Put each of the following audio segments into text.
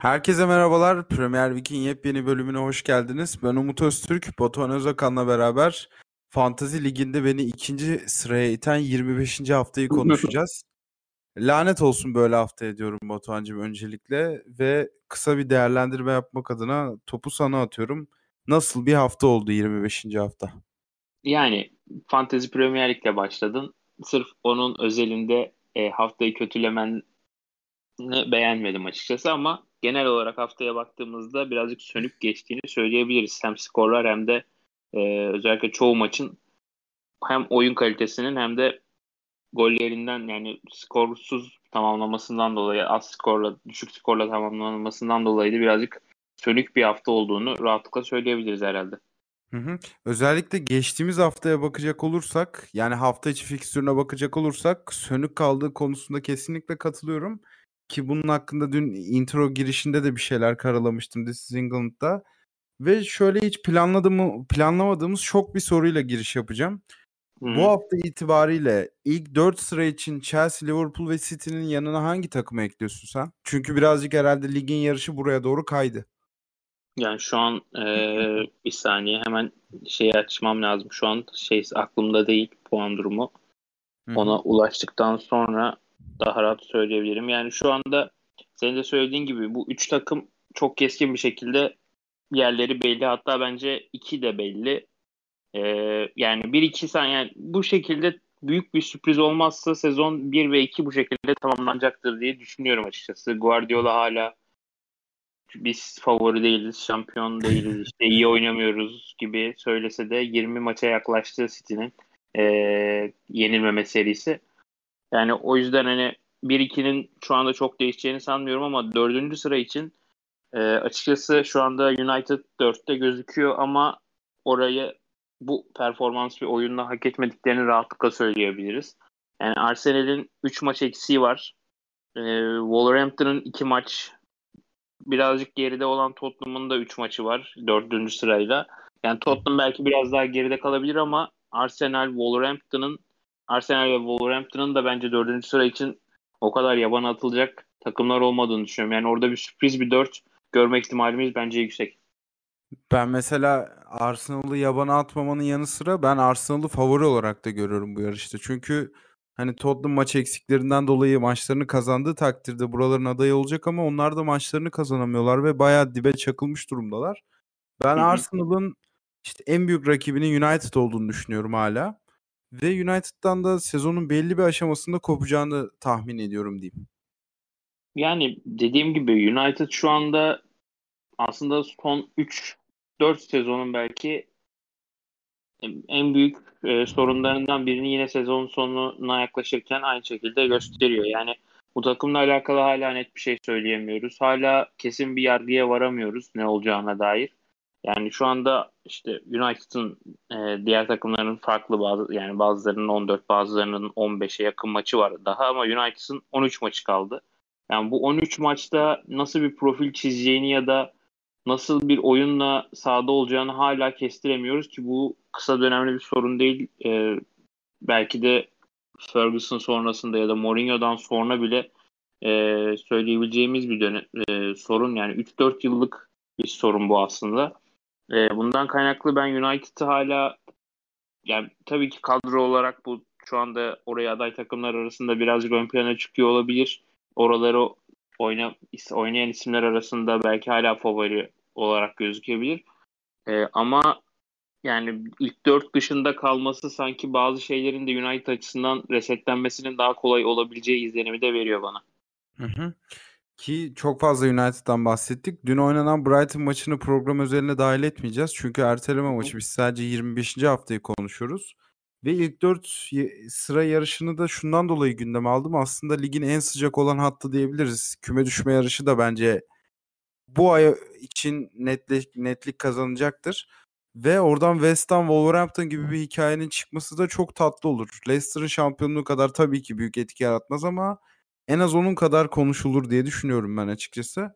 Herkese merhabalar. Premier Lig'in yepyeni bölümüne hoş geldiniz. Ben Umut Öztürk, Batuhan Özakan'la beraber Fantasy Ligi'nde beni ikinci sıraya iten 25. haftayı konuşacağız. Lanet olsun böyle hafta diyorum Batuhan'cığım öncelikle ve kısa bir değerlendirme yapmak adına topu sana atıyorum. Nasıl bir hafta oldu 25. hafta? Yani Fantasy Premier Lig'le başladın. Sırf onun özelinde e, haftayı kötülemen beğenmedim açıkçası ama genel olarak haftaya baktığımızda birazcık sönük geçtiğini söyleyebiliriz. Hem skorlar hem de e, özellikle çoğu maçın hem oyun kalitesinin hem de gollerinden yani skorsuz tamamlamasından dolayı az skorla düşük skorla tamamlanmasından dolayı da birazcık sönük bir hafta olduğunu rahatlıkla söyleyebiliriz herhalde. Hı hı. Özellikle geçtiğimiz haftaya bakacak olursak, yani hafta içi fikstürüne bakacak olursak sönük kaldığı konusunda kesinlikle katılıyorum. Ki bunun hakkında dün intro girişinde de bir şeyler karalamıştım This is England'da. Ve şöyle hiç planladığımı, planlamadığımız çok bir soruyla giriş yapacağım. Hmm. Bu hafta itibariyle ilk 4 sıra için Chelsea, Liverpool ve City'nin yanına hangi takımı ekliyorsun sen? Çünkü birazcık herhalde ligin yarışı buraya doğru kaydı. Yani şu an e, bir saniye hemen şeyi açmam lazım. Şu an şey aklımda değil puan durumu. Ona Hı-hı. ulaştıktan sonra daha rahat söyleyebilirim. Yani şu anda senin de söylediğin gibi bu üç takım çok keskin bir şekilde yerleri belli. Hatta bence iki de belli. Ee, yani bir iki saniye yani bu şekilde büyük bir sürpriz olmazsa sezon 1 ve 2 bu şekilde tamamlanacaktır diye düşünüyorum açıkçası. Guardiola hala biz favori değiliz, şampiyon değiliz, işte iyi oynamıyoruz gibi söylese de 20 maça yaklaştı City'nin e, yenilmeme serisi. Yani o yüzden hani 1-2'nin şu anda çok değişeceğini sanmıyorum ama dördüncü sıra için e, açıkçası şu anda United 4'te gözüküyor ama orayı bu performans bir oyunla hak etmediklerini rahatlıkla söyleyebiliriz. Yani Arsenal'in 3 maç eksiği var. E, Wolverhampton'ın 2 maç birazcık geride olan Tottenham'ın da 3 maçı var 4. sırayla. Yani Tottenham belki biraz daha geride kalabilir ama Arsenal, Wolverhampton'ın Arsenal ve Wolverhampton'ın da bence 4. sıra için o kadar yabana atılacak takımlar olmadığını düşünüyorum. Yani orada bir sürpriz bir 4 görme ihtimalimiz bence yüksek. Ben mesela Arsenal'ı yabana atmamanın yanı sıra ben Arsenal'ı favori olarak da görüyorum bu yarışta. Çünkü hani Tottenham maç eksiklerinden dolayı maçlarını kazandığı takdirde buraların adayı olacak ama onlar da maçlarını kazanamıyorlar ve bayağı dibe çakılmış durumdalar. Ben Arsenal'ın işte en büyük rakibinin United olduğunu düşünüyorum hala. Ve United'dan da sezonun belli bir aşamasında kopacağını tahmin ediyorum diyeyim. Yani dediğim gibi United şu anda aslında son 3-4 sezonun belki en büyük e, sorunlarından birini yine sezon sonuna yaklaşırken aynı şekilde gösteriyor. Yani bu takımla alakalı hala net bir şey söyleyemiyoruz. Hala kesin bir yargıya varamıyoruz ne olacağına dair. Yani şu anda işte United'ın e, diğer takımların farklı bazı yani bazılarının 14 bazılarının 15'e yakın maçı var daha ama United'ın 13 maçı kaldı. Yani bu 13 maçta nasıl bir profil çizeceğini ya da nasıl bir oyunla sahada olacağını hala kestiremiyoruz ki bu kısa dönemli bir sorun değil. E, belki de Ferguson sonrasında ya da Mourinho'dan sonra bile e, söyleyebileceğimiz bir dönem, e, sorun. Yani 3-4 yıllık bir sorun bu aslında. E, bundan kaynaklı ben United'ı hala yani tabii ki kadro olarak bu şu anda oraya aday takımlar arasında birazcık ön plana çıkıyor olabilir. Oraları oyna, oynayan isimler arasında belki hala favori olarak gözükebilir. E, ama yani ilk dört dışında kalması sanki bazı şeylerin de United açısından resetlenmesinin daha kolay olabileceği izlenimi de veriyor bana. Hı hı. Ki çok fazla United'dan bahsettik. Dün oynanan Brighton maçını program özeline dahil etmeyeceğiz. Çünkü erteleme maçı biz sadece 25. haftayı konuşuyoruz. Ve ilk 4 sıra yarışını da şundan dolayı gündeme aldım. Aslında ligin en sıcak olan hattı diyebiliriz. Küme düşme yarışı da bence bu ay için netlik, netlik kazanacaktır. Ve oradan West Ham, Wolverhampton gibi bir hikayenin çıkması da çok tatlı olur. Leicester'ın şampiyonluğu kadar tabii ki büyük etki yaratmaz ama en az onun kadar konuşulur diye düşünüyorum ben açıkçası.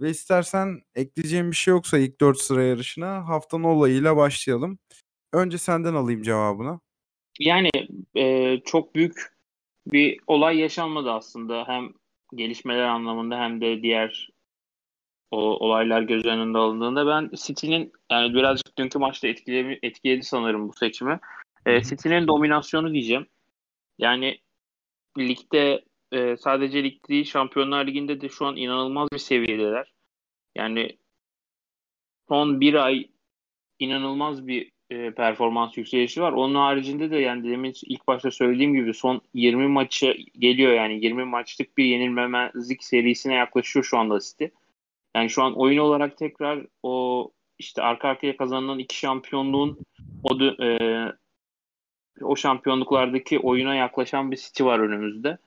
Ve istersen ekleyeceğim bir şey yoksa ilk 4 sıra yarışına haftanın olayıyla başlayalım. Önce senden alayım cevabını. Yani e, çok büyük bir olay yaşanmadı aslında. Hem gelişmeler anlamında hem de diğer o olaylar göz önünde alındığında ben City'nin yani birazcık dünkü maçta etkiledi, etkiledi sanırım bu seçimi. E, City'nin dominasyonu diyeceğim. Yani ligde e, sadece lig değil Şampiyonlar Ligi'nde de şu an inanılmaz bir seviyedeler. Yani son bir ay inanılmaz bir e, performans yükselişi var. Onun haricinde de yani demin ilk başta söylediğim gibi son 20 maçı geliyor yani 20 maçlık bir yenilmemezlik serisine yaklaşıyor şu anda City. Yani şu an oyun olarak tekrar o işte arka arkaya kazanılan iki şampiyonluğun o e, o şampiyonluklardaki oyuna yaklaşan bir City var önümüzde.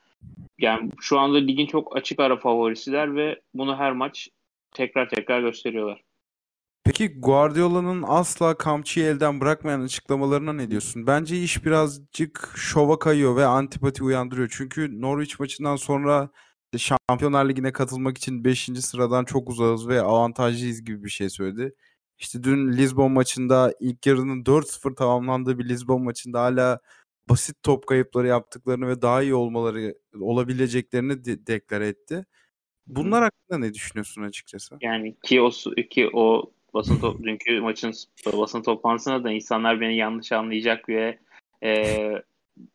Yani şu anda ligin çok açık ara favorisiler ve bunu her maç tekrar tekrar gösteriyorlar. Peki Guardiola'nın asla kamçıyı elden bırakmayan açıklamalarına ne diyorsun? Bence iş birazcık şova kayıyor ve antipati uyandırıyor. Çünkü Norwich maçından sonra Şampiyonlar Ligi'ne katılmak için 5. sıradan çok uzağız ve avantajlıyız gibi bir şey söyledi. İşte dün Lisbon maçında ilk yarının 4-0 tamamlandığı bir Lisbon maçında hala basit top kayıpları yaptıklarını ve daha iyi olmaları olabileceklerini de- deklare etti. Bunlar hakkında ne düşünüyorsun açıkçası? Yani ki o ki o basın top, dünkü maçın basın toplantısında da insanlar beni yanlış anlayacak ve e,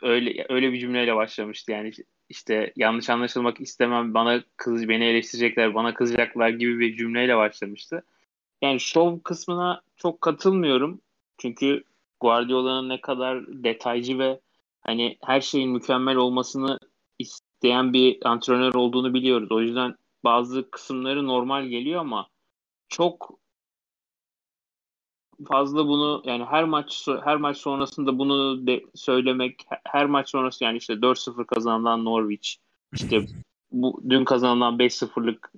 öyle öyle bir cümleyle başlamıştı. Yani işte yanlış anlaşılmak istemem, bana kız beni eleştirecekler, bana kızacaklar gibi bir cümleyle başlamıştı. Yani şov kısmına çok katılmıyorum. Çünkü Guardiola'nın ne kadar detaycı ve hani her şeyin mükemmel olmasını isteyen bir antrenör olduğunu biliyoruz. O yüzden bazı kısımları normal geliyor ama çok fazla bunu yani her maç her maç sonrasında bunu de söylemek her maç sonrası yani işte 4-0 kazanılan Norwich işte bu dün kazanılan 5-0'lık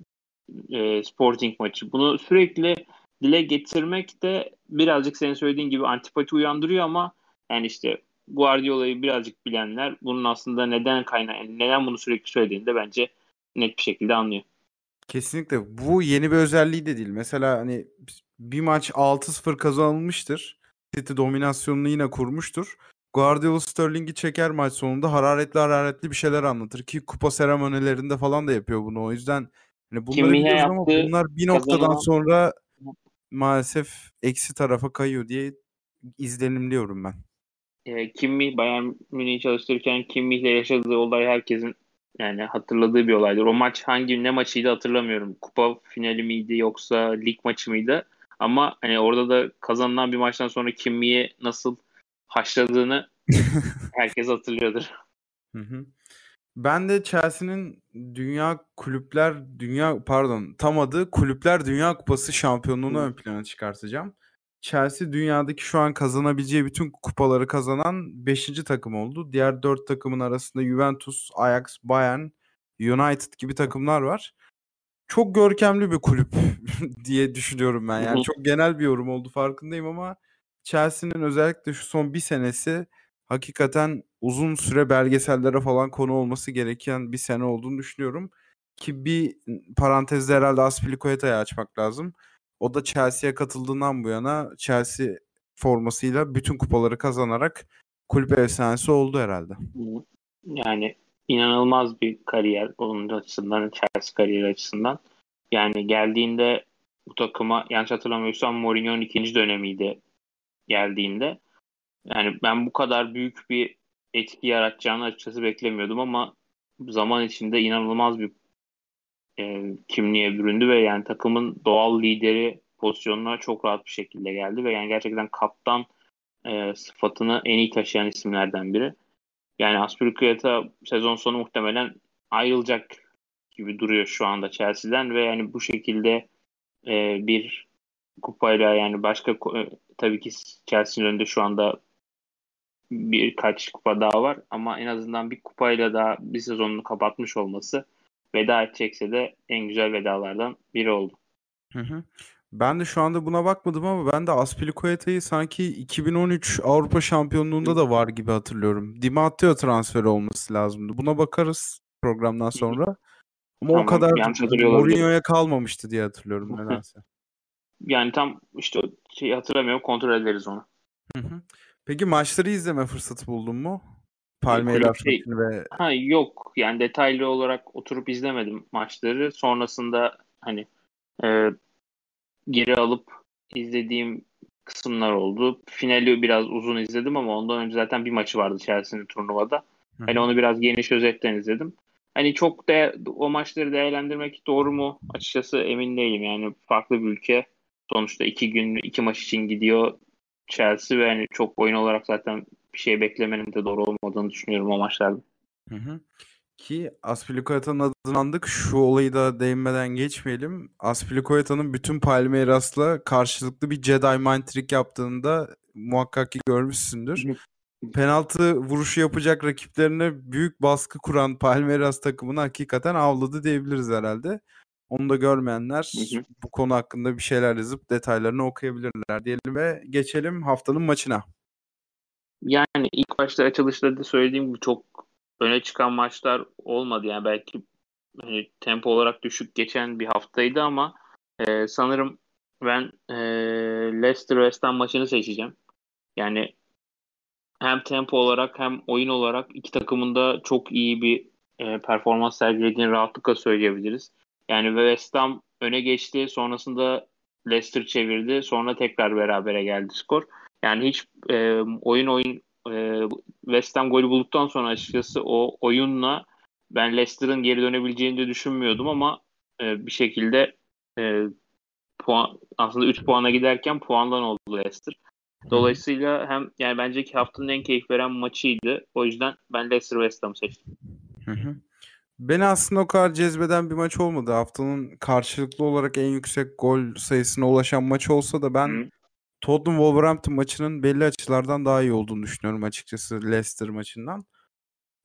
e, Sporting maçı bunu sürekli dile getirmek de birazcık senin söylediğin gibi antipati uyandırıyor ama yani işte Guardiola'yı birazcık bilenler bunun aslında neden kaynağı neden bunu sürekli söylediğini de bence net bir şekilde anlıyor. Kesinlikle. Bu yeni bir özelliği de değil. Mesela hani bir maç 6-0 kazanılmıştır. City dominasyonunu yine kurmuştur. Guardiola Sterling'i çeker maç sonunda hararetli hararetli bir şeyler anlatır ki kupa seremonilerinde falan da yapıyor bunu. O yüzden hani bunları biliyoruz ama bunlar bir noktadan kazanan... sonra maalesef eksi tarafa kayıyor diye izlenimliyorum ben. E, Kimmi Bayern Münih'i çalıştırırken Kimmi ile yaşadığı olay herkesin yani hatırladığı bir olaydır. O maç hangi ne maçıydı hatırlamıyorum. Kupa finali miydi yoksa lig maçı mıydı? Ama hani orada da kazanılan bir maçtan sonra Kimmi'ye nasıl haşladığını herkes hatırlıyordur. Hı hı. Ben de Chelsea'nin Dünya Kulüpler Dünya pardon tam adı Kulüpler Dünya Kupası şampiyonluğunu ön plana çıkartacağım. Chelsea dünyadaki şu an kazanabileceği bütün kupaları kazanan 5. takım oldu. Diğer 4 takımın arasında Juventus, Ajax, Bayern, United gibi takımlar var. Çok görkemli bir kulüp diye düşünüyorum ben. Yani çok genel bir yorum oldu farkındayım ama Chelsea'nin özellikle şu son bir senesi hakikaten uzun süre belgesellere falan konu olması gereken bir sene olduğunu düşünüyorum. Ki bir parantezde herhalde Aspilicueta'yı açmak lazım. O da Chelsea'ye katıldığından bu yana Chelsea formasıyla bütün kupaları kazanarak kulüp efsanesi oldu herhalde. Yani inanılmaz bir kariyer onun açısından, Chelsea kariyeri açısından. Yani geldiğinde bu takıma yanlış hatırlamıyorsam Mourinho'nun ikinci dönemiydi geldiğinde. Yani ben bu kadar büyük bir etki yaratacağını açıkçası beklemiyordum ama zaman içinde inanılmaz bir e, kimliğe büründü ve yani takımın doğal lideri pozisyonuna çok rahat bir şekilde geldi ve yani gerçekten kaptan e, sıfatını en iyi taşıyan isimlerden biri. Yani Aspilicueta sezon sonu muhtemelen ayrılacak gibi duruyor şu anda Chelsea'den ve yani bu şekilde e, bir kupayla yani başka e, tabii ki Chelsea'nin önünde şu anda birkaç kupa daha var ama en azından bir kupayla daha bir sezonunu kapatmış olması veda edecekse de en güzel vedalardan biri oldu. Hı hı. Ben de şu anda buna bakmadım ama ben de Aspilicueta'yı sanki 2013 Avrupa Şampiyonluğunda da var gibi hatırlıyorum. Di Matteo transferi olması lazımdı. Buna bakarız programdan sonra. Ama tamam, o kadar Mourinho'ya kalmamıştı diye hatırlıyorum nedense. yani tam işte şey hatırlamıyorum kontrol ederiz onu. Hı hı. Peki maçları izleme fırsatı buldun mu? Palmeiras şey, ve... Ha yok yani detaylı olarak oturup izlemedim maçları. Sonrasında hani e, geri alıp izlediğim kısımlar oldu. Finali biraz uzun izledim ama ondan önce zaten bir maçı vardı Chelsea'nin turnuvada. Hani onu biraz geniş özetten izledim. Hani çok da o maçları değerlendirmek doğru mu? Açıkçası emin değilim. Yani farklı bir ülke. Sonuçta iki gün iki maç için gidiyor Chelsea ve hani çok oyun olarak zaten bir şey beklemenin de doğru olmadığını düşünüyorum o maçlarda. Hı hı. Ki Aspilicueta'nın adını andık. Şu olayı da değinmeden geçmeyelim. Aspilicueta'nın bütün Palmeiras'la karşılıklı bir Jedi Mind Trick yaptığında muhakkak ki görmüşsündür. Penaltı vuruşu yapacak rakiplerine büyük baskı kuran Palmeiras takımını hakikaten avladı diyebiliriz herhalde. Onu da görmeyenler hı hı. bu konu hakkında bir şeyler yazıp detaylarını okuyabilirler diyelim ve geçelim haftanın maçına. Yani ilk başta açılışta da söylediğim gibi çok öne çıkan maçlar olmadı. Yani belki hani, tempo olarak düşük geçen bir haftaydı ama e, sanırım ben e, Leicester West Ham maçını seçeceğim. Yani hem tempo olarak hem oyun olarak iki takımın da çok iyi bir e, performans sergilediğini rahatlıkla söyleyebiliriz. Yani West Ham öne geçti. Sonrasında Leicester çevirdi. Sonra tekrar berabere geldi skor. Yani hiç e, oyun oyun e, West Ham golü bulduktan sonra açıkçası o oyunla ben Leicester'ın geri dönebileceğini de düşünmüyordum ama e, bir şekilde e, puan aslında 3 puana giderken puandan oldu Leicester. Dolayısıyla hem yani bence ki haftanın en keyif veren maçıydı. O yüzden ben Leicester West Ham seçtim. Hı hı. Beni aslında o kadar cezbeden bir maç olmadı. Haftanın karşılıklı olarak en yüksek gol sayısına ulaşan maç olsa da ben Hı. Tottenham Wolverhampton maçının belli açılardan daha iyi olduğunu düşünüyorum açıkçası Leicester maçından.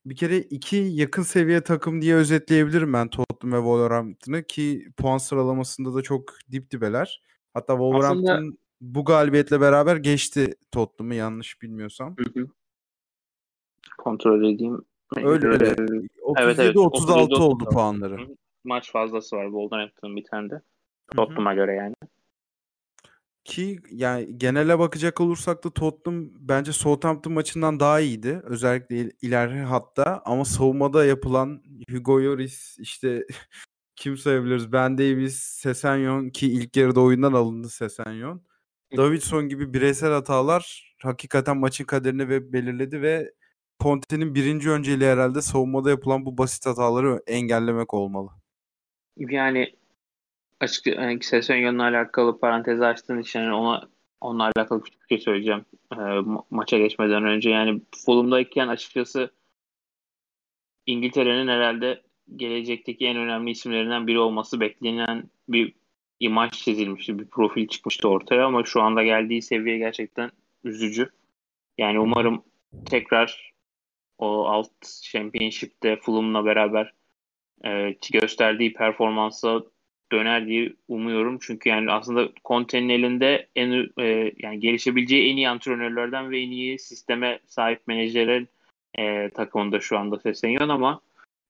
Bir kere iki yakın seviye takım diye özetleyebilirim ben Tottenham ve Wolverhampton'ı ki puan sıralamasında da çok dip dibeler. Hatta Wolverhampton Aslında... bu galibiyetle beraber geçti Tottenham'ı yanlış bilmiyorsam. Hı hı. Kontrol edeyim. Öyle öyle. 37 evet, evet. 36 oldu puanları. Maç fazlası var Wolverhampton'ın bir tane de. Tottenham'a göre yani. Ki yani genele bakacak olursak da Tottenham bence Southampton maçından daha iyiydi. Özellikle ileri hatta ama savunmada yapılan Hugo Lloris işte kim sayabiliriz? Ben Davis, Sesenyon ki ilk yarıda oyundan alındı Sesenyon. Davidson gibi bireysel hatalar hakikaten maçın kaderini ve belirledi ve Conte'nin birinci önceliği herhalde savunmada yapılan bu basit hataları engellemek olmalı. Yani açık yani Sesenyon'la alakalı parantez açtığın için ona onunla alakalı küçük bir şey söyleyeceğim e, ma- maça geçmeden önce. Yani Fulham'dayken açıkçası İngiltere'nin herhalde gelecekteki en önemli isimlerinden biri olması beklenen bir imaj çizilmişti. Bir profil çıkmıştı ortaya ama şu anda geldiği seviye gerçekten üzücü. Yani umarım tekrar o alt championship'te Fulham'la beraber e, gösterdiği performansa döner diye umuyorum. Çünkü yani aslında Conte'nin elinde en e, yani gelişebileceği en iyi antrenörlerden ve en iyi sisteme sahip menajerin e, takımında şu anda sesleniyor ama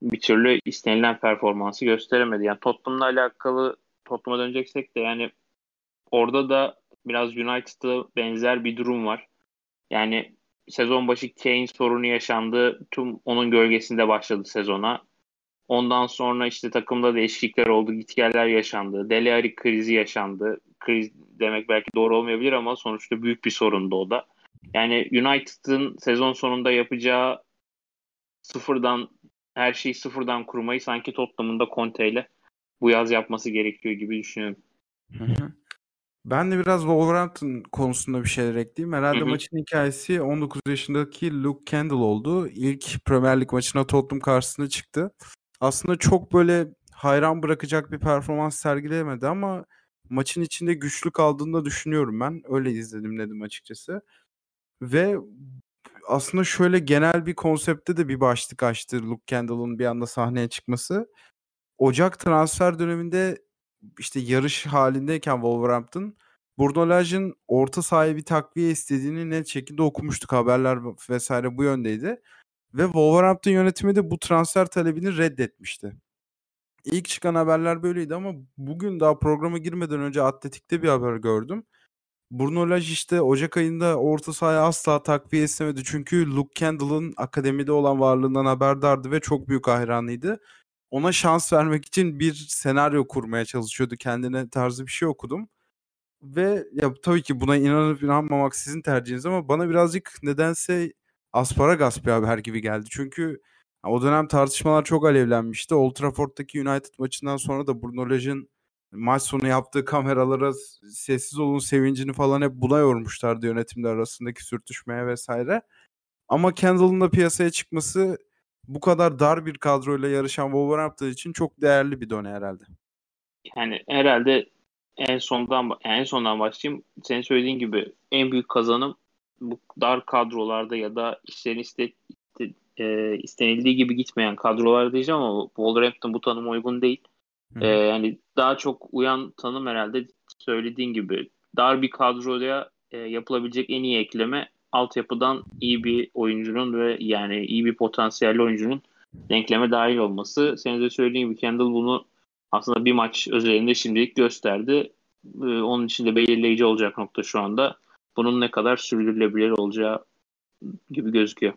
bir türlü istenilen performansı gösteremedi. Yani Tottenham'la alakalı Tottenham'a döneceksek de yani orada da biraz United'a benzer bir durum var. Yani sezon başı Kane sorunu yaşandı. Tüm onun gölgesinde başladı sezona. Ondan sonra işte takımda değişiklikler oldu, gitgeller yaşandı. Dele Alli krizi yaşandı. Kriz demek belki doğru olmayabilir ama sonuçta büyük bir sorundu o da. Yani United'ın sezon sonunda yapacağı sıfırdan her şeyi sıfırdan kurmayı sanki Tottenham'ın da Conte ile bu yaz yapması gerekiyor gibi düşünüyorum. Ben de biraz Wolverhampton konusunda bir şeyler ekleyeyim. Herhalde hı hı. maçın hikayesi 19 yaşındaki Luke Kendall oldu. İlk Premier Lig maçına Tottenham karşısına çıktı aslında çok böyle hayran bırakacak bir performans sergileyemedi ama maçın içinde güçlü kaldığını da düşünüyorum ben. Öyle izledim dedim açıkçası. Ve aslında şöyle genel bir konsepte de bir başlık açtı Luke Kendall'ın bir anda sahneye çıkması. Ocak transfer döneminde işte yarış halindeyken Wolverhampton Bruno orta sahaya bir takviye istediğini net şekilde okumuştuk. Haberler vesaire bu yöndeydi. Ve Wolverhampton yönetimi de bu transfer talebini reddetmişti. İlk çıkan haberler böyleydi ama bugün daha programa girmeden önce Atletik'te bir haber gördüm. Bruno Lage işte Ocak ayında orta sahaya asla takviye istemedi. Çünkü Luke Kendall'ın akademide olan varlığından haberdardı ve çok büyük hayranıydı. ona şans vermek için bir senaryo kurmaya çalışıyordu. Kendine tarzı bir şey okudum. Ve ya tabii ki buna inanıp inanmamak sizin tercihiniz ama bana birazcık nedense asparagas bir haber gibi geldi. Çünkü o dönem tartışmalar çok alevlenmişti. Old Trafford'daki United maçından sonra da Bruno Lage'in maç sonu yaptığı kameralara sessiz olun sevincini falan hep buna yormuşlardı yönetimler arasındaki sürtüşmeye vesaire. Ama Kendall'ın da piyasaya çıkması bu kadar dar bir kadroyla yarışan Wolverhampton için çok değerli bir done herhalde. Yani herhalde en sondan en sondan başlayayım. Senin söylediğin gibi en büyük kazanım bu dar kadrolarda ya da işlerin iste, e, istenildiği gibi gitmeyen kadrolar diyeceğim ama Wolverhampton bu tanıma uygun değil. E, yani daha çok uyan tanım herhalde söylediğin gibi dar bir kadroya e, yapılabilecek en iyi ekleme altyapıdan iyi bir oyuncunun ve yani iyi bir potansiyelli oyuncunun denkleme dahil olması. Senin de söylediğin gibi Kendall bunu aslında bir maç özelinde şimdilik gösterdi. Ee, onun için de belirleyici olacak nokta şu anda. Bunun ne kadar sürdürülebilir olacağı gibi gözüküyor.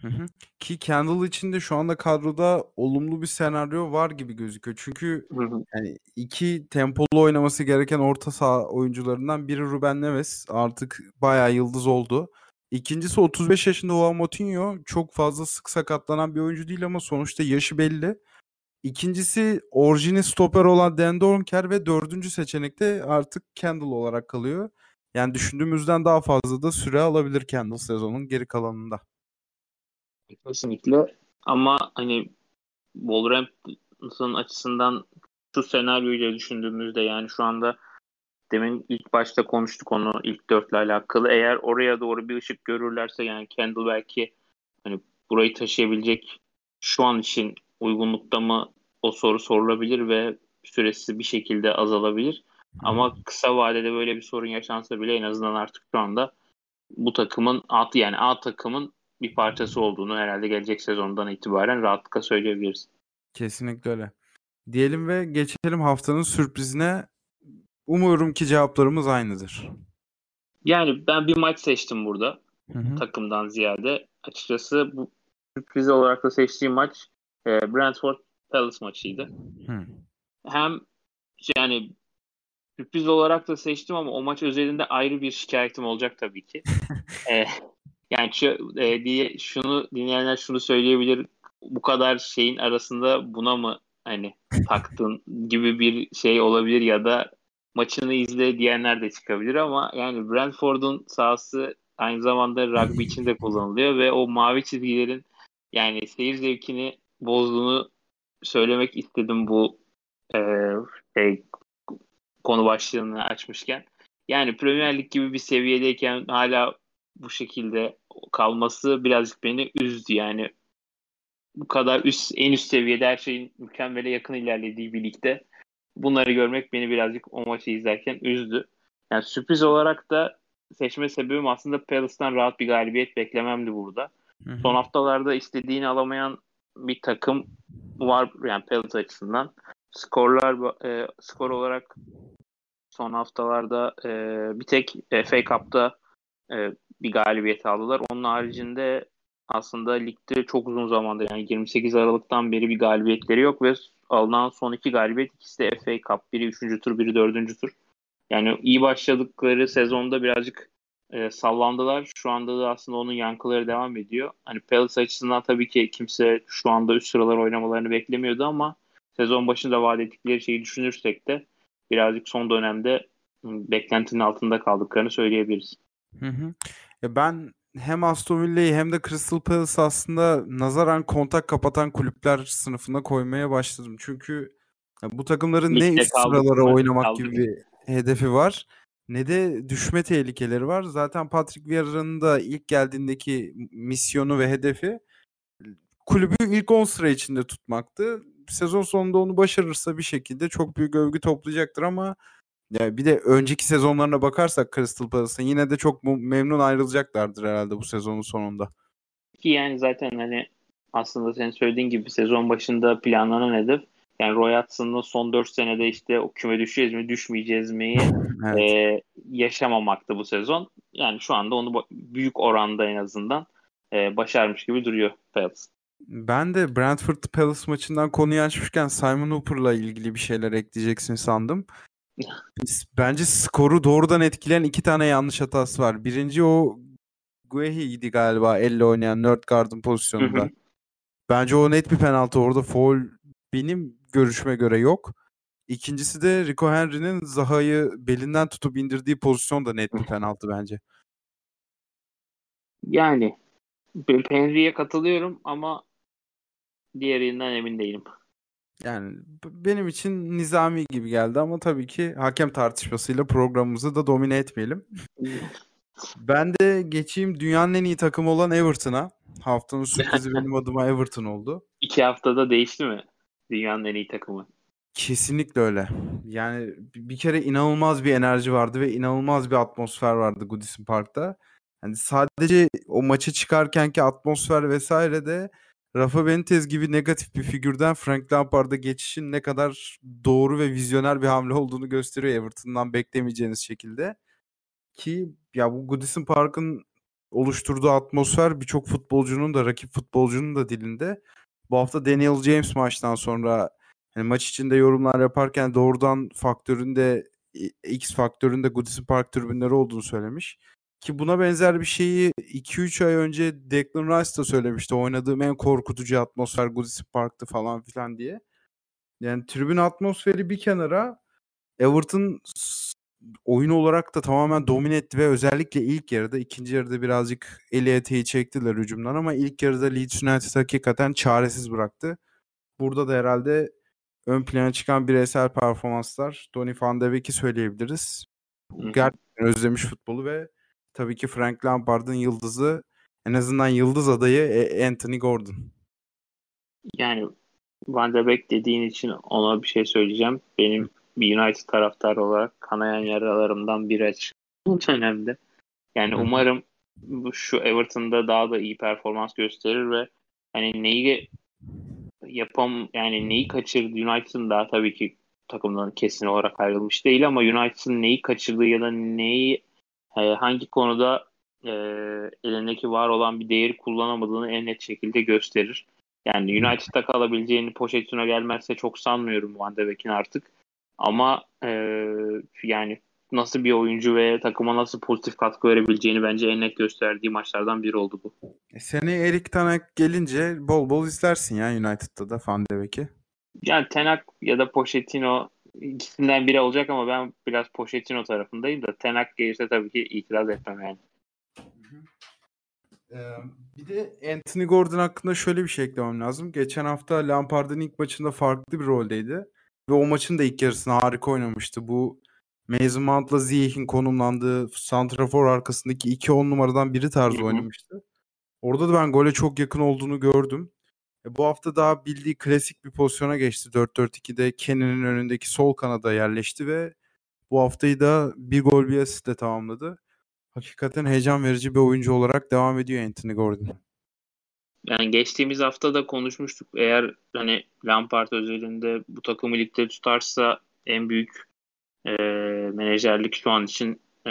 Hı hı. Ki Kendall için de şu anda kadroda olumlu bir senaryo var gibi gözüküyor. Çünkü hı hı. yani iki tempolu oynaması gereken orta saha oyuncularından biri Ruben Neves artık bayağı yıldız oldu. İkincisi 35 yaşında Juan Moutinho çok fazla sık sakatlanan bir oyuncu değil ama sonuçta yaşı belli. İkincisi orijini stoper olan Dan Dornker ve dördüncü seçenekte artık Kendall olarak kalıyor. Yani düşündüğümüzden daha fazla da süre alabilir Kendall sezonun geri kalanında. Kesinlikle ama hani Wolverhampton açısından şu senaryoyu düşündüğümüzde yani şu anda demin ilk başta konuştuk onu ilk dörtle alakalı. Eğer oraya doğru bir ışık görürlerse yani Kendall belki hani burayı taşıyabilecek şu an için uygunlukta mı o soru sorulabilir ve süresi bir şekilde azalabilir. Ama kısa vadede böyle bir sorun yaşansa bile en azından artık şu anda bu takımın altı yani A takımın bir parçası olduğunu herhalde gelecek sezondan itibaren rahatlıkla söyleyebiliriz. Kesinlikle öyle. Diyelim ve geçelim haftanın sürprizine. Umuyorum ki cevaplarımız aynıdır. Yani ben bir maç seçtim burada. Hı hı. Takımdan ziyade. Açıkçası bu sürpriz olarak da seçtiğim maç e, Brentford Palace maçıydı. Hı. Hem yani sürpriz olarak da seçtim ama o maç özelinde ayrı bir şikayetim olacak tabii ki. e, yani şu, e, diye şunu dinleyenler şunu söyleyebilir. Bu kadar şeyin arasında buna mı hani taktın gibi bir şey olabilir ya da maçını izle diyenler de çıkabilir ama yani Brentford'un sahası aynı zamanda rugby için de kullanılıyor ve o mavi çizgilerin yani seyir zevkini bozduğunu söylemek istedim bu e, şey, konu başlığını açmışken. Yani Premier Lig gibi bir seviyedeyken hala bu şekilde kalması birazcık beni üzdü. Yani bu kadar üst en üst seviyede her şeyin mükemmele yakın ilerlediği bir ligde bunları görmek beni birazcık o maçı izlerken üzdü. Yani sürpriz olarak da seçme sebebim aslında Palace'tan rahat bir galibiyet beklememdi burada. Hı hı. Son haftalarda istediğini alamayan bir takım var yani Palace açısından. Skorlar e, skor olarak son haftalarda e, bir tek FA Cup'ta e, bir galibiyet aldılar. Onun haricinde aslında ligde çok uzun zamandır yani 28 Aralık'tan beri bir galibiyetleri yok ve alınan son iki galibiyet ikisi de FA Cup. Biri 3. tur, biri 4. tur. Yani iyi başladıkları sezonda birazcık e, sallandılar. Şu anda da aslında onun yankıları devam ediyor. Hani Palace açısından tabii ki kimse şu anda üst sıralar oynamalarını beklemiyordu ama sezon başında vaat ettikleri şeyi düşünürsek de birazcık son dönemde beklentinin altında kaldıklarını söyleyebiliriz. Hı hı. Ya ben hem Aston Villa'yı hem de Crystal Palace aslında nazaran kontak kapatan kulüpler sınıfına koymaya başladım. Çünkü bu takımların Ligde ne üst sıralara oynamak kaldık. gibi bir hedefi var ne de düşme tehlikeleri var. Zaten Patrick Vieira'nın da ilk geldiğindeki misyonu ve hedefi kulübü ilk 10 sıra içinde tutmaktı. Sezon sonunda onu başarırsa bir şekilde çok büyük övgü toplayacaktır ama ya bir de önceki sezonlarına bakarsak Crystal Palace'ın yine de çok memnun ayrılacaklardır herhalde bu sezonun sonunda. Ki yani zaten hani aslında senin söylediğin gibi sezon başında planlanan hedef yani Roy Hudson'ın son 4 senede işte o küme düşeceğiz mi düşmeyeceğiz mi evet. e, yaşamamaktı bu sezon. Yani şu anda onu büyük oranda en azından e, başarmış gibi duruyor Pels. Ben de Brentford Palace maçından konuyu açmışken Simon Hooper'la ilgili bir şeyler ekleyeceksin sandım. Bence skoru doğrudan etkileyen iki tane yanlış hatası var. Birinci o Guehi'ydi galiba elle oynayan Nerdgarden pozisyonunda. Bence o net bir penaltı. Orada foul benim görüşme göre yok. İkincisi de Rico Henry'nin Zaha'yı belinden tutup indirdiği pozisyon da net bir penaltı bence. Yani Henry'e katılıyorum ama diğerinden emin değilim. Yani benim için nizami gibi geldi ama tabii ki hakem tartışmasıyla programımızı da domine etmeyelim. ben de geçeyim dünyanın en iyi takımı olan Everton'a. Haftanın sürprizi benim adıma Everton oldu. İki haftada değişti mi dünyanın en iyi takımı? Kesinlikle öyle. Yani bir kere inanılmaz bir enerji vardı ve inanılmaz bir atmosfer vardı Goodison Park'ta. Yani sadece o maça çıkarkenki atmosfer vesaire de Rafa Benitez gibi negatif bir figürden Frank Lampard'a geçişin ne kadar doğru ve vizyoner bir hamle olduğunu gösteriyor Everton'dan beklemeyeceğiniz şekilde. Ki ya bu Goodison Park'ın oluşturduğu atmosfer birçok futbolcunun da rakip futbolcunun da dilinde. Bu hafta Daniel James maçtan sonra yani maç içinde yorumlar yaparken doğrudan faktöründe X faktöründe Goodison Park tribünleri olduğunu söylemiş. Ki buna benzer bir şeyi 2-3 ay önce Declan Rice da söylemişti. Oynadığım en korkutucu atmosfer Goodison Park'tı falan filan diye. Yani tribün atmosferi bir kenara Everton oyun olarak da tamamen domine etti ve özellikle ilk yarıda ikinci yarıda birazcık eli eteği çektiler hücumdan ama ilk yarıda Leeds United hakikaten çaresiz bıraktı. Burada da herhalde ön plana çıkan bireysel performanslar Donny van de Beek'i söyleyebiliriz. Gerçekten özlemiş futbolu ve tabii ki Frank Lampard'ın yıldızı en azından yıldız adayı e, Anthony Gordon. Yani Van de Beek dediğin için ona bir şey söyleyeceğim. Benim bir United taraftarı olarak kanayan yaralarımdan biri açık bu dönemde. Yani umarım bu şu Everton'da daha da iyi performans gösterir ve hani neyi yapam yani neyi kaçırdı United'ın daha tabii ki takımdan kesin olarak ayrılmış değil ama United'ın neyi kaçırdığı ya da neyi hangi konuda e, elindeki var olan bir değeri kullanamadığını en net şekilde gösterir. Yani United'da kalabileceğini Pochettino gelmezse çok sanmıyorum Van de Beek'in artık. Ama e, yani nasıl bir oyuncu ve takıma nasıl pozitif katkı verebileceğini bence en net gösterdiği maçlardan biri oldu bu. E seni Erik Tanak gelince bol bol izlersin ya United'da da Van de Beek'i. Yani Tenak ya da Pochettino ikisinden biri olacak ama ben biraz Pochettino tarafındayım da Tenak gelirse tabii ki itiraz etmem yani. Ee, bir de Anthony Gordon hakkında şöyle bir şey eklemem lazım. Geçen hafta Lampard'ın ilk maçında farklı bir roldeydi. Ve o maçın da ilk yarısını harika oynamıştı. Bu Mason Mount'la Ziyech'in konumlandığı Santrafor arkasındaki iki on numaradan biri tarzı oynamıştı. Orada da ben gole çok yakın olduğunu gördüm. E, bu hafta daha bildiği klasik bir pozisyona geçti. 4-4-2'de Kenan'ın önündeki sol kanada yerleşti ve bu haftayı da bir gol bir asistle tamamladı. Hakikaten heyecan verici bir oyuncu olarak devam ediyor Anthony Gordon. Yani geçtiğimiz hafta da konuşmuştuk. Eğer hani Lampard özelinde bu takımı ligde tutarsa en büyük e, menajerlik şu an için e,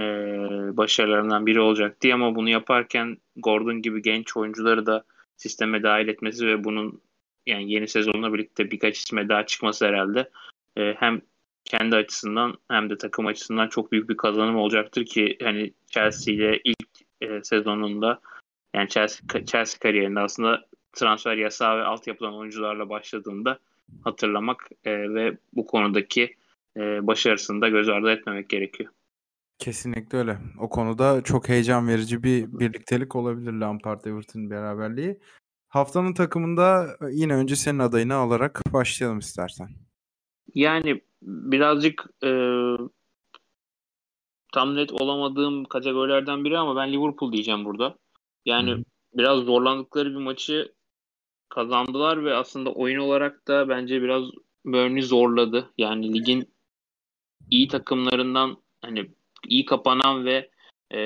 başarılarından biri olacak diye ama bunu yaparken Gordon gibi genç oyuncuları da sisteme dahil etmesi ve bunun yani yeni sezonla birlikte birkaç isme daha çıkması herhalde e, hem kendi açısından hem de takım açısından çok büyük bir kazanım olacaktır ki hani Chelsea ile ilk e, sezonunda yani Chelsea, Chelsea kariyerinde aslında transfer yasağı ve altyapıdan oyuncularla başladığında hatırlamak e, ve bu konudaki e, başarısını da göz ardı etmemek gerekiyor. Kesinlikle öyle. O konuda çok heyecan verici bir birliktelik olabilir Lampard Everton beraberliği. Haftanın takımında yine önce senin adayını alarak başlayalım istersen. Yani birazcık e, tam net olamadığım kategorilerden biri ama ben Liverpool diyeceğim burada. Yani Hı. biraz zorlandıkları bir maçı kazandılar ve aslında oyun olarak da bence biraz Burnley zorladı. Yani ligin iyi takımlarından hani iyi kapanan ve e,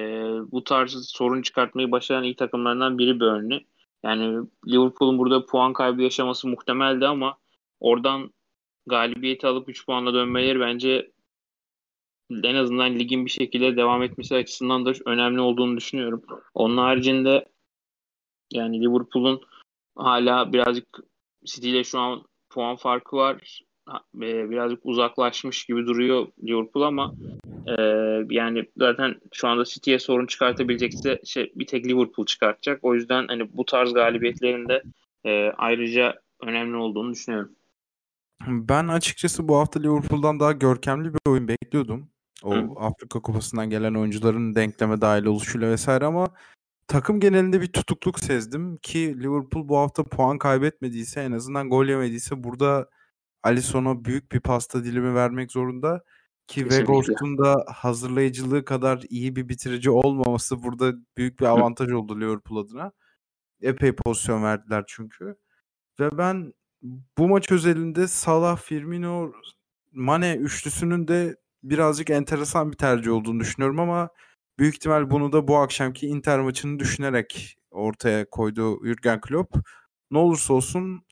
bu tarz sorun çıkartmayı başaran iyi takımlarından biri Burnley. Yani Liverpool'un burada puan kaybı yaşaması muhtemeldi ama oradan galibiyeti alıp 3 puanla dönmeleri bence en azından ligin bir şekilde devam etmesi açısından da önemli olduğunu düşünüyorum. Onun haricinde yani Liverpool'un hala birazcık City ile şu an puan farkı var. E, birazcık uzaklaşmış gibi duruyor Liverpool ama e, yani zaten şu anda City'ye sorun çıkartabilecekse şey, bir tek Liverpool çıkartacak. O yüzden hani bu tarz galibiyetlerin de e, ayrıca önemli olduğunu düşünüyorum. Ben açıkçası bu hafta Liverpool'dan daha görkemli bir oyun bekliyordum. O Hı. Afrika Kupası'ndan gelen oyuncuların denkleme dahil oluşuyla vesaire ama takım genelinde bir tutukluk sezdim ki Liverpool bu hafta puan kaybetmediyse en azından gol yemediyse burada Alisson'a büyük bir pasta dilimi vermek zorunda ki Weghorst'un da hazırlayıcılığı kadar iyi bir bitirici olmaması burada büyük bir avantaj oldu Liverpool adına. Epey pozisyon verdiler çünkü. Ve ben bu maç özelinde Salah, Firmino, Mane üçlüsünün de birazcık enteresan bir tercih olduğunu düşünüyorum ama büyük ihtimal bunu da bu akşamki Inter maçını düşünerek ortaya koydu Jurgen Klopp. Ne olursa olsun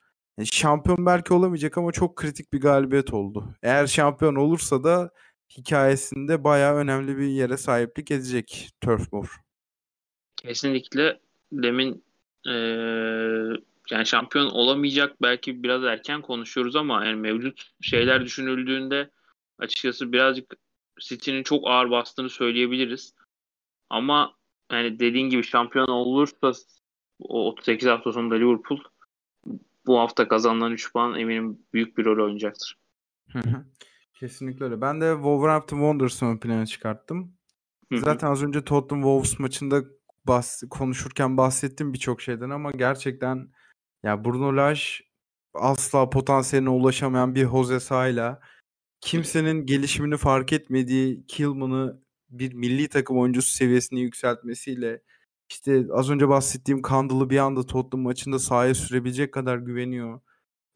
şampiyon belki olamayacak ama çok kritik bir galibiyet oldu. Eğer şampiyon olursa da hikayesinde bayağı önemli bir yere sahiplik edecek Turf Moor. Kesinlikle demin ee, yani şampiyon olamayacak belki biraz erken konuşuyoruz ama yani mevcut şeyler düşünüldüğünde açıkçası birazcık City'nin çok ağır bastığını söyleyebiliriz. Ama yani dediğin gibi şampiyon olursa o 38 hafta sonunda Liverpool bu hafta kazanılan 3 puan eminim büyük bir rol oynayacaktır. Kesinlikle öyle. Ben de Wolverhampton Wanderers'ı ön plana çıkarttım. Zaten az önce Tottenham Wolves maçında bahs- konuşurken bahsettim birçok şeyden ama gerçekten ya Bruno Lage asla potansiyeline ulaşamayan bir Jose Sa'yla kimsenin gelişimini fark etmediği Kilman'ı bir milli takım oyuncusu seviyesine yükseltmesiyle işte az önce bahsettiğim Kandıl'ı bir anda Tottenham maçında sahaya sürebilecek kadar güveniyor.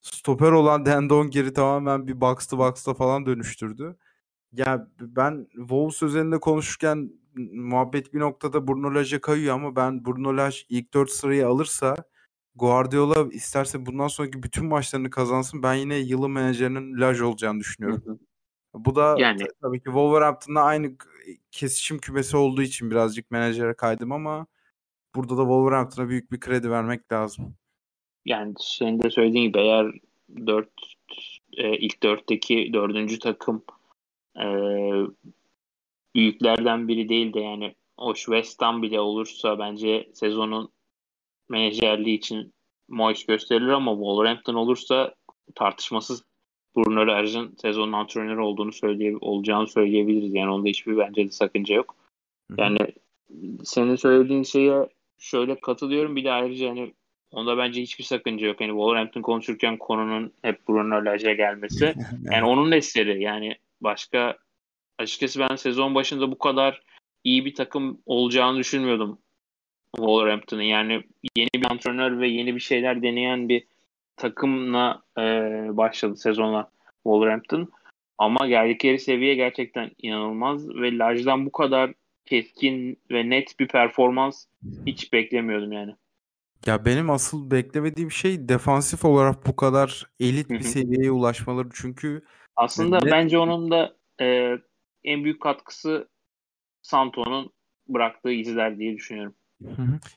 Stoper olan Dendon geri tamamen bir box to box'ta falan dönüştürdü. Ya ben Wolves üzerinde konuşurken muhabbet bir noktada Bruno Lage'e kayıyor ama ben Bruno Lage ilk 4 sırayı alırsa Guardiola isterse bundan sonraki bütün maçlarını kazansın ben yine yılın menajerinin Lage olacağını düşünüyorum. Hı hı. Bu da yani, tabii ki Wolverhampton'la aynı kesişim kümesi olduğu için birazcık menajere kaydım ama burada da Wolverhampton'a büyük bir kredi vermek lazım. Yani senin de söylediğin gibi eğer 4 e, ilk dörtteki dördüncü takım e, büyüklerden biri değil de yani o West Ham bile olursa bence sezonun menajerliği için Moyes gösterilir ama Wolverhampton olursa tartışmasız Bruno Lage sezonun antrenörü olduğunu söyleye olacağını söyleyebiliriz. Yani onda hiçbir bence de sakınca yok. Yani senin söylediğin şeye şöyle katılıyorum. Bir de ayrıca hani onda bence hiçbir sakınca yok. Yani Wolverhampton konuşurken konunun hep Bruno Lage'e gelmesi. yani onun eseri. Yani başka açıkçası ben sezon başında bu kadar iyi bir takım olacağını düşünmüyordum Wolverhampton'ın. Yani yeni bir antrenör ve yeni bir şeyler deneyen bir takımla e, başladı sezona Wolverhampton. Ama geldikleri seviye gerçekten inanılmaz ve Laj'dan bu kadar keskin ve net bir performans hiç beklemiyordum yani. Ya benim asıl beklemediğim şey defansif olarak bu kadar elit bir seviyeye ulaşmaları çünkü aslında net... bence onun da e, en büyük katkısı Santo'nun bıraktığı izler diye düşünüyorum.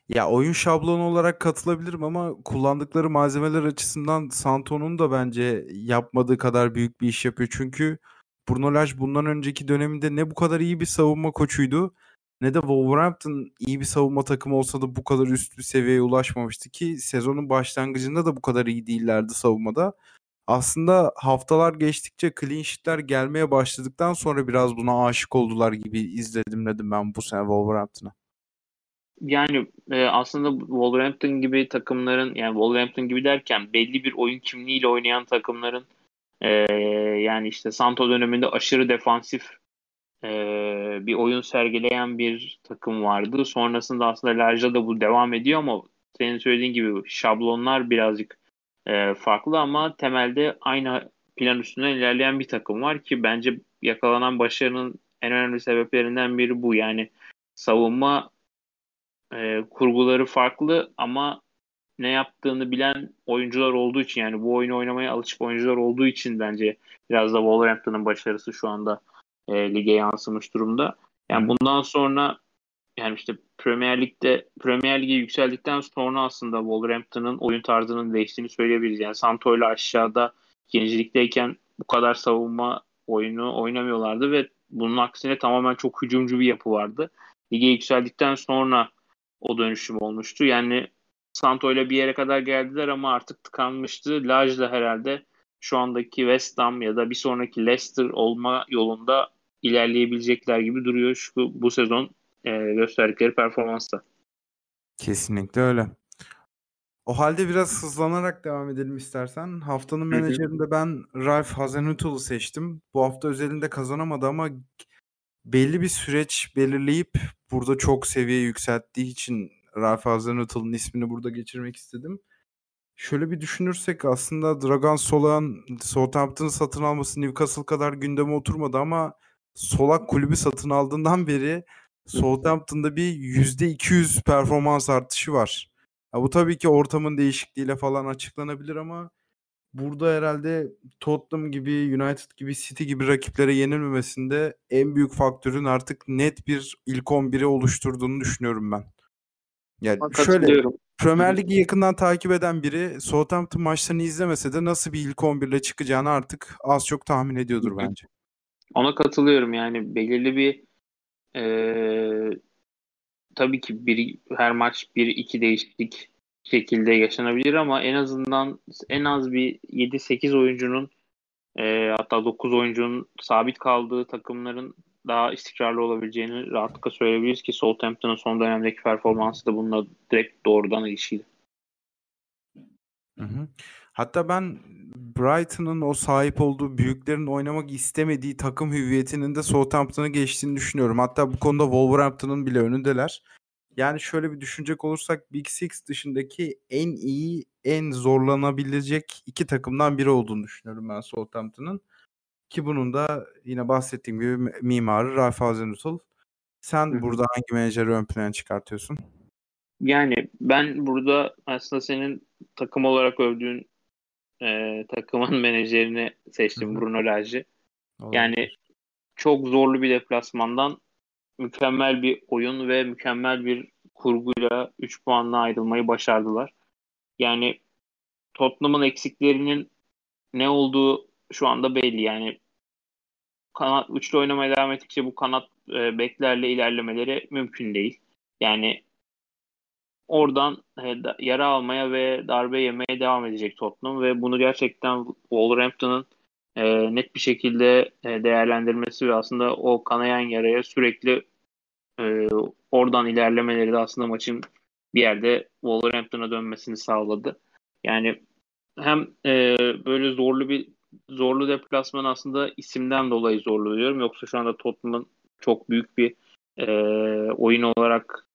Ya oyun şablonu olarak katılabilirim ama kullandıkları malzemeler açısından Santo'nun da bence yapmadığı kadar büyük bir iş yapıyor. Çünkü Bruno Lage bundan önceki döneminde ne bu kadar iyi bir savunma koçuydu ne de Wolverhampton iyi bir savunma takımı olsa da bu kadar üst bir seviyeye ulaşmamıştı ki sezonun başlangıcında da bu kadar iyi değillerdi savunmada. Aslında haftalar geçtikçe clean sheet'ler gelmeye başladıktan sonra biraz buna aşık oldular gibi izledim dedim ben bu sene Wolverhampton'a. Yani e, aslında Wolverhampton gibi takımların yani Wolverhampton gibi derken belli bir oyun kimliğiyle oynayan takımların e, yani işte Santo döneminde aşırı defansif e, bir oyun sergileyen bir takım vardı. Sonrasında aslında Larja da bu devam ediyor ama senin söylediğin gibi şablonlar birazcık e, farklı ama temelde aynı plan üstünden ilerleyen bir takım var ki bence yakalanan başarının en önemli sebeplerinden biri bu. Yani savunma e, kurguları farklı ama ne yaptığını bilen oyuncular olduğu için yani bu oyunu oynamaya alışık oyuncular olduğu için bence biraz da Wolverhampton'ın başarısı şu anda e, lige yansımış durumda. Yani bundan sonra yani işte Premier Lig'de Premier Lig'e yükseldikten sonra aslında Wolverhampton'ın oyun tarzının değiştiğini söyleyebiliriz. Yani Santo ile aşağıda ikincilikteyken bu kadar savunma oyunu oynamıyorlardı ve bunun aksine tamamen çok hücumcu bir yapı vardı. Lige yükseldikten sonra o dönüşüm olmuştu. Yani Santo ile bir yere kadar geldiler ama artık tıkanmıştı. Laj da herhalde şu andaki West Ham ya da bir sonraki Leicester olma yolunda ilerleyebilecekler gibi duruyor şu bu sezon e, gösterdikleri performansla. Kesinlikle öyle. O halde biraz hızlanarak devam edelim istersen. Haftanın menajerinde ben Ralph Hasenhüttl'u seçtim. Bu hafta özelinde kazanamadı ama belli bir süreç belirleyip burada çok seviye yükselttiği için Ralph Hasenhüttl'ın ismini burada geçirmek istedim. Şöyle bir düşünürsek aslında Dragan Solak'ın Southampton'ı satın alması Newcastle kadar gündeme oturmadı ama Solak kulübü satın aldığından beri Southampton'da bir %200 performans artışı var. Ya bu tabii ki ortamın değişikliğiyle falan açıklanabilir ama burada herhalde Tottenham gibi, United gibi, City gibi rakiplere yenilmemesinde en büyük faktörün artık net bir ilk 11'i oluşturduğunu düşünüyorum ben. Yani şöyle Premier Lig'i yakından takip eden biri Southampton maçlarını izlemese de nasıl bir ilk 11 ile çıkacağını artık az çok tahmin ediyordur bence. Ona katılıyorum yani. Belirli bir e, tabii ki bir, her maç bir iki değişiklik şekilde yaşanabilir ama en azından en az bir 7-8 oyuncunun e, hatta 9 oyuncunun sabit kaldığı takımların daha istikrarlı olabileceğini rahatlıkla söyleyebiliriz ki Southampton'ın son dönemdeki performansı da bununla direkt doğrudan ilişkili. Hatta ben Brighton'ın o sahip olduğu büyüklerin oynamak istemediği takım hüviyetinin de Southampton'a geçtiğini düşünüyorum. Hatta bu konuda Wolverhampton'ın bile önündeler. Yani şöyle bir düşünecek olursak Big Six dışındaki en iyi, en zorlanabilecek iki takımdan biri olduğunu düşünüyorum ben Southampton'ın. Ki bunun da yine bahsettiğim gibi mimarı Ralph Hasenhüttl. Sen Hı-hı. burada hangi menajeri ön plana çıkartıyorsun? Yani ben burada aslında senin takım olarak övdüğün e, takımın menajerini seçtim Hı-hı. Bruno Lage. Yani çok zorlu bir deplasmandan mükemmel bir oyun ve mükemmel bir kurguyla 3 puanla ayrılmayı başardılar. Yani Tottenham'ın eksiklerinin ne olduğu şu anda belli. Yani kanat üçlü oynamaya devam ettikçe bu kanat e, beklerle ilerlemeleri mümkün değil. Yani oradan e, yara almaya ve darbe yemeye devam edecek Tottenham ve bunu gerçekten Wolverhampton'ın e, net bir şekilde e, değerlendirmesi ve aslında o kanayan yaraya sürekli e, oradan ilerlemeleri de aslında maçın bir yerde Wolverhampton'a dönmesini sağladı. Yani hem e, böyle zorlu bir zorlu deplasman aslında isimden dolayı zorlu diyorum. Yoksa şu anda Tottenham'ın çok büyük bir e, oyun olarak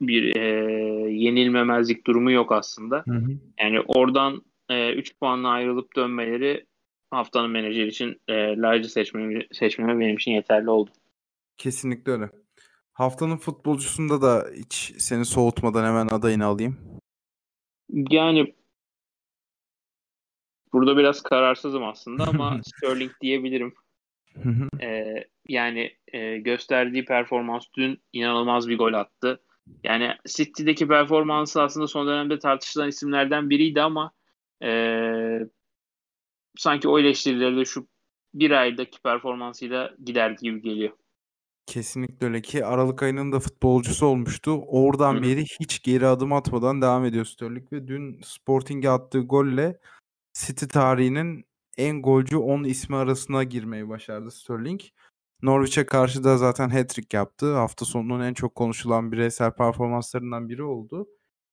bir e, yenilmemezlik durumu yok aslında. Hı hı. Yani oradan 3 e, puanla ayrılıp dönmeleri haftanın menajeri için e, Large'ı seçmeme, seçmeme benim için yeterli oldu. Kesinlikle öyle. Haftanın futbolcusunda da hiç seni soğutmadan hemen adayını alayım. Yani burada biraz kararsızım aslında ama Sterling diyebilirim. ee, yani e, gösterdiği performans dün inanılmaz bir gol attı. Yani City'deki performansı aslında son dönemde tartışılan isimlerden biriydi ama e, sanki o eleştirileri de şu bir aydaki performansıyla gider gibi geliyor. Kesinlikle öyle ki Aralık ayının da futbolcusu olmuştu. Oradan Hı. beri hiç geri adım atmadan devam ediyor Sterling ve dün Sporting'e attığı golle City tarihinin en golcü 10 ismi arasına girmeyi başardı Sterling. Norwich'e karşı da zaten hat-trick yaptı. Hafta sonunun en çok konuşulan bireysel performanslarından biri oldu.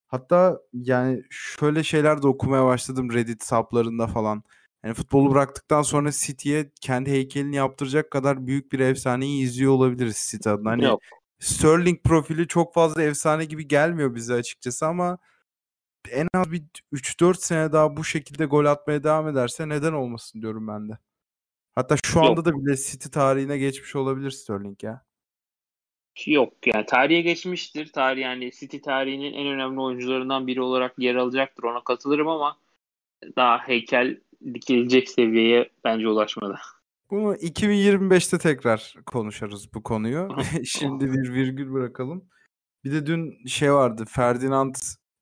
Hatta yani şöyle şeyler de okumaya başladım Reddit saplarında falan. Yani futbolu bıraktıktan sonra City'ye kendi heykelini yaptıracak kadar büyük bir efsaneyi izliyor olabiliriz City adına. Hani Yok. Sterling profili çok fazla efsane gibi gelmiyor bize açıkçası ama en az bir 3-4 sene daha bu şekilde gol atmaya devam ederse neden olmasın diyorum ben de. Hatta şu anda Yok. da bile City tarihine geçmiş olabilir Sterling ya. Yok yani tarihe geçmiştir. Tarih yani City tarihinin en önemli oyuncularından biri olarak yer alacaktır. Ona katılırım ama daha heykel dikilecek seviyeye bence ulaşmadı. Bunu 2025'te tekrar konuşuruz bu konuyu. Şimdi bir virgül bırakalım. Bir de dün şey vardı. Ferdinand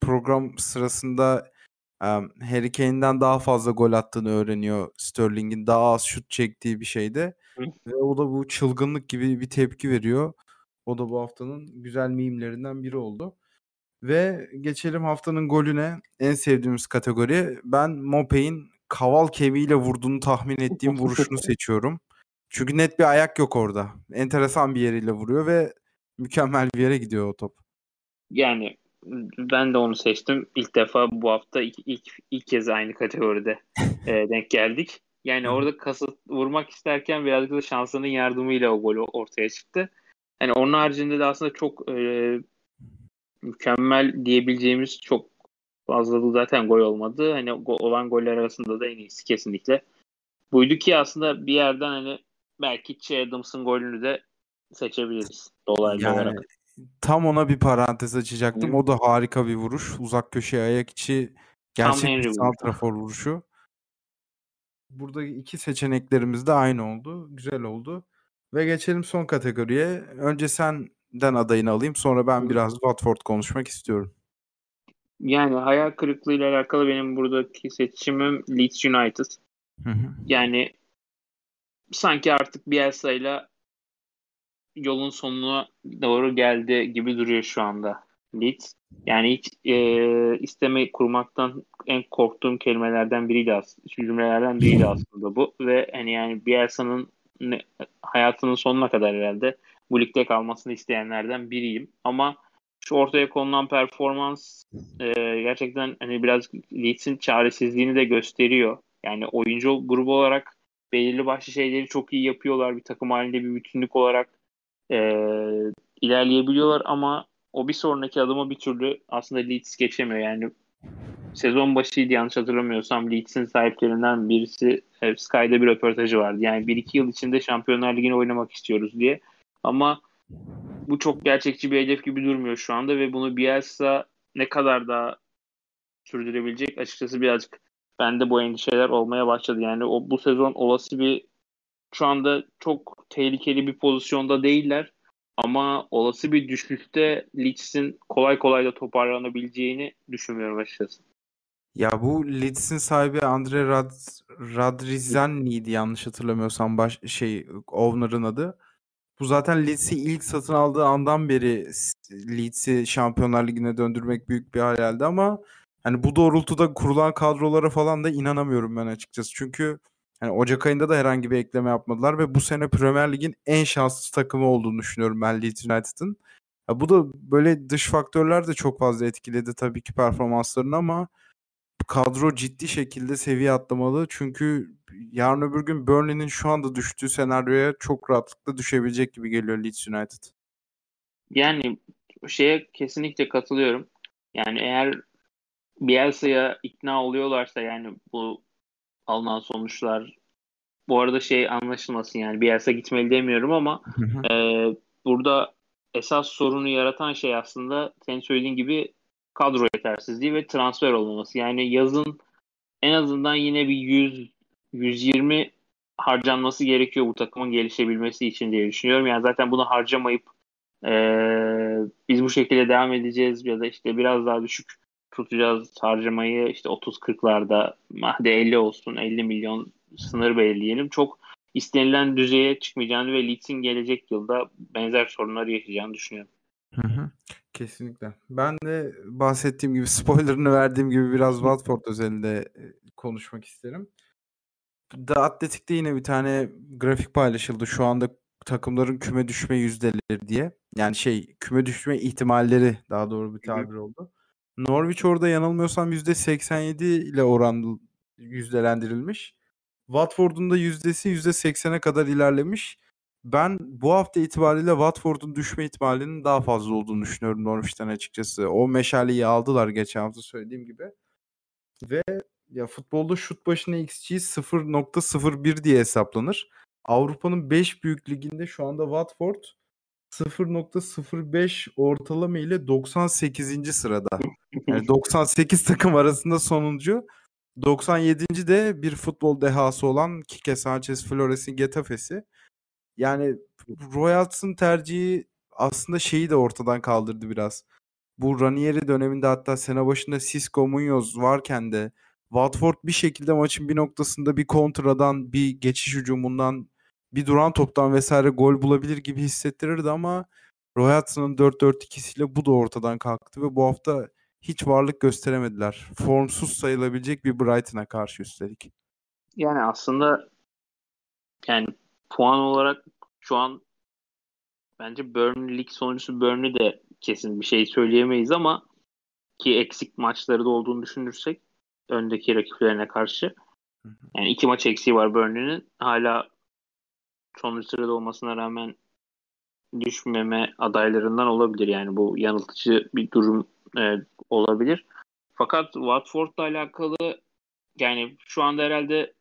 program sırasında um, Harry Kane'den daha fazla gol attığını öğreniyor. Sterling'in daha az şut çektiği bir şeyde. Ve o da bu çılgınlık gibi bir tepki veriyor. O da bu haftanın güzel mimlerinden biri oldu. Ve geçelim haftanın golüne. En sevdiğimiz kategori. Ben Mopey'in kaval kemiğiyle vurduğunu tahmin ettiğim vuruşunu seçiyorum. Çünkü net bir ayak yok orada. Enteresan bir yeriyle vuruyor ve mükemmel bir yere gidiyor o top. Yani ben de onu seçtim. İlk defa bu hafta ilk, ilk, ilk kez aynı kategoride e, denk geldik. Yani orada kasıt vurmak isterken birazcık da şansının yardımıyla o gol ortaya çıktı. Yani onun haricinde de aslında çok e, mükemmel diyebileceğimiz çok fazla da zaten gol olmadı. Hani olan goller arasında da en iyisi kesinlikle buydu ki aslında bir yerden hani belki Che Adams'ın golünü de seçebiliriz dolaylı yani, olarak. Tam ona bir parantez açacaktım. Hı. O da harika bir vuruş. Uzak köşeye ayak içi gerçek bir santrafor vuruşu. Burada iki seçeneklerimiz de aynı oldu. Güzel oldu. Ve geçelim son kategoriye. Önce senden adayını alayım. Sonra ben biraz Watford konuşmak istiyorum. Yani hayal kırıklığı ile alakalı benim buradaki seçimim Leeds United. Hı hı. Yani sanki artık Bielsa ile yolun sonuna doğru geldi gibi duruyor şu anda Leeds. Yani hiç e, isteme kurmaktan en korktuğum kelimelerden biriydi aslında. Cümlelerden biriydi aslında bu. Ve hani yani Bielsa'nın hayatının sonuna kadar herhalde bu ligde kalmasını isteyenlerden biriyim. Ama şu ortaya konulan performans e, gerçekten hani biraz Leeds'in çaresizliğini de gösteriyor. Yani oyuncu grubu olarak belirli başlı şeyleri çok iyi yapıyorlar. Bir takım halinde bir bütünlük olarak e, ilerleyebiliyorlar ama o bir sonraki adımı bir türlü aslında Leeds geçemiyor. Yani sezon başıydı yanlış hatırlamıyorsam Leeds'in sahiplerinden birisi e, Sky'da bir röportajı vardı. Yani bir iki yıl içinde Şampiyonlar Ligi'ni oynamak istiyoruz diye. Ama bu çok gerçekçi bir hedef gibi durmuyor şu anda ve bunu Bielsa ne kadar daha sürdürebilecek açıkçası birazcık bende bu endişeler olmaya başladı. Yani o bu sezon olası bir şu anda çok tehlikeli bir pozisyonda değiller ama olası bir düşüşte Leeds'in kolay kolay da toparlanabileceğini düşünmüyorum açıkçası. Ya bu Leeds'in sahibi Andre Rad Radrizani'ydi yanlış hatırlamıyorsam baş şey owner'ın adı. Bu zaten Leeds'i ilk satın aldığı andan beri Leeds'i Şampiyonlar Ligi'ne döndürmek büyük bir hayaldi ama hani bu doğrultuda kurulan kadrolara falan da inanamıyorum ben açıkçası. Çünkü hani Ocak ayında da herhangi bir ekleme yapmadılar ve bu sene Premier Lig'in en şanslı takımı olduğunu düşünüyorum ben Leeds United'ın. Ya bu da böyle dış faktörler de çok fazla etkiledi tabii ki performanslarını ama kadro ciddi şekilde seviye atlamalı. Çünkü yarın öbür gün Burnley'nin şu anda düştüğü senaryoya çok rahatlıkla düşebilecek gibi geliyor Leeds United. Yani şeye kesinlikle katılıyorum. Yani eğer Bielsa'ya ikna oluyorlarsa yani bu alınan sonuçlar bu arada şey anlaşılmasın yani Bielsa gitmeli demiyorum ama e, burada esas sorunu yaratan şey aslında senin söylediğin gibi kadro yetersizliği ve transfer olmaması. Yani yazın en azından yine bir 100 120 harcanması gerekiyor bu takımın gelişebilmesi için diye düşünüyorum. Yani zaten bunu harcamayıp e, biz bu şekilde devam edeceğiz ya da işte biraz daha düşük tutacağız harcamayı işte 30-40'larda hadi 50 olsun 50 milyon sınır belirleyelim. Çok istenilen düzeye çıkmayacağını ve Leeds'in gelecek yılda benzer sorunları yaşayacağını düşünüyorum. Hı hı. Kesinlikle. Ben de bahsettiğim gibi spoilerını verdiğim gibi biraz Watford özelinde konuşmak isterim. The Athletic'te yine bir tane grafik paylaşıldı. Şu anda takımların küme düşme yüzdeleri diye. Yani şey küme düşme ihtimalleri daha doğru bir tabir oldu. Norwich orada yanılmıyorsam %87 ile oran yüzdelendirilmiş. Watford'un da yüzdesi %80'e kadar ilerlemiş. Ben bu hafta itibariyle Watford'un düşme ihtimalinin daha fazla olduğunu düşünüyorum Norwich'ten açıkçası. O meşaleyi aldılar geçen hafta söylediğim gibi. Ve ya futbolda şut başına XG 0.01 diye hesaplanır. Avrupa'nın 5 büyük liginde şu anda Watford 0.05 ortalama ile 98. sırada. Yani 98 takım arasında sonuncu 97. de bir futbol dehası olan Kike Sanchez Flores'in Getafe'si. Yani Royals'ın tercihi aslında şeyi de ortadan kaldırdı biraz. Bu Ranieri döneminde hatta sene başında Cisco Munoz varken de Watford bir şekilde maçın bir noktasında bir kontradan, bir geçiş hücumundan, bir duran toptan vesaire gol bulabilir gibi hissettirirdi ama Royals'ın 4-4-2'siyle bu da ortadan kalktı ve bu hafta hiç varlık gösteremediler. Formsuz sayılabilecek bir Brighton'a karşı üstelik. Yani aslında yani puan olarak şu an bence Burnley lig sonuncusu Burnley de kesin bir şey söyleyemeyiz ama ki eksik maçları da olduğunu düşünürsek öndeki rakiplerine karşı yani iki maç eksiği var Burnley'nin. Hala sonuncu sırada olmasına rağmen düşmeme adaylarından olabilir. Yani bu yanıltıcı bir durum e, olabilir. Fakat Watford'la alakalı yani şu anda herhalde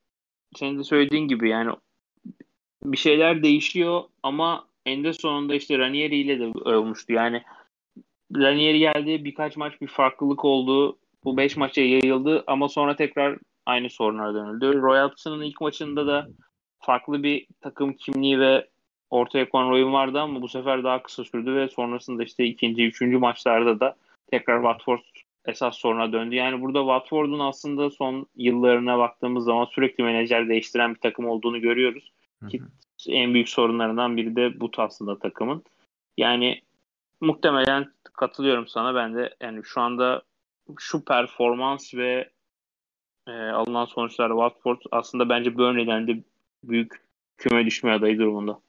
senin de söylediğin gibi yani bir şeyler değişiyor ama en de sonunda işte Ranieri ile de olmuştu. Yani Ranieri geldi birkaç maç bir farklılık oldu. Bu 5 maça yayıldı ama sonra tekrar aynı sorunlara dönüldü. Royals'ın ilk maçında da farklı bir takım kimliği ve ortaya konan oyun vardı ama bu sefer daha kısa sürdü ve sonrasında işte ikinci, üçüncü maçlarda da tekrar Watford esas soruna döndü. Yani burada Watford'un aslında son yıllarına baktığımız zaman sürekli menajer değiştiren bir takım olduğunu görüyoruz. Hı hı. Ki en büyük sorunlarından biri de bu aslında takımın. Yani muhtemelen katılıyorum sana. Ben de yani şu anda şu performans ve e, alınan sonuçlar Watford aslında bence Burnley'den de büyük küme düşme adayı durumunda.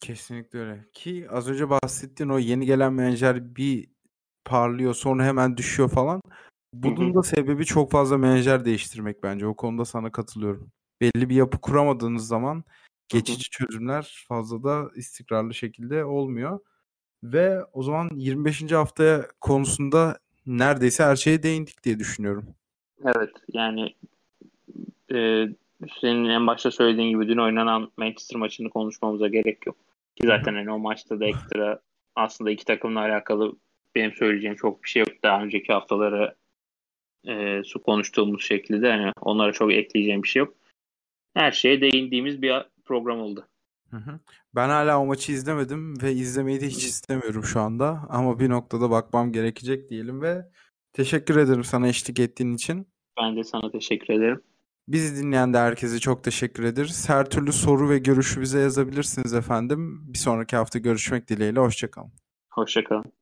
Kesinlikle öyle. Ki az önce bahsettiğin o yeni gelen menajer bir parlıyor sonra hemen düşüyor falan. Bunun da sebebi çok fazla menajer değiştirmek bence. O konuda sana katılıyorum. Belli bir yapı kuramadığınız zaman geçici çözümler fazla da istikrarlı şekilde olmuyor. Ve o zaman 25. haftaya konusunda neredeyse her şeye değindik diye düşünüyorum. Evet yani e, senin en başta söylediğin gibi dün oynanan Manchester maçını konuşmamıza gerek yok. Ki zaten hani o maçta da ekstra aslında iki takımla alakalı benim söyleyeceğim çok bir şey yok. Daha önceki haftaları e, su konuştuğumuz şekilde hani onlara çok ekleyeceğim bir şey yok. Her şeye değindiğimiz bir program oldu. Hı hı. Ben hala o maçı izlemedim ve izlemeyi de hiç istemiyorum şu anda. Ama bir noktada bakmam gerekecek diyelim ve teşekkür ederim sana eşlik ettiğin için. Ben de sana teşekkür ederim. Bizi dinleyen de herkese çok teşekkür ederiz. Her türlü soru ve görüşü bize yazabilirsiniz efendim. Bir sonraki hafta görüşmek dileğiyle. Hoşçakalın. Hoşçakalın.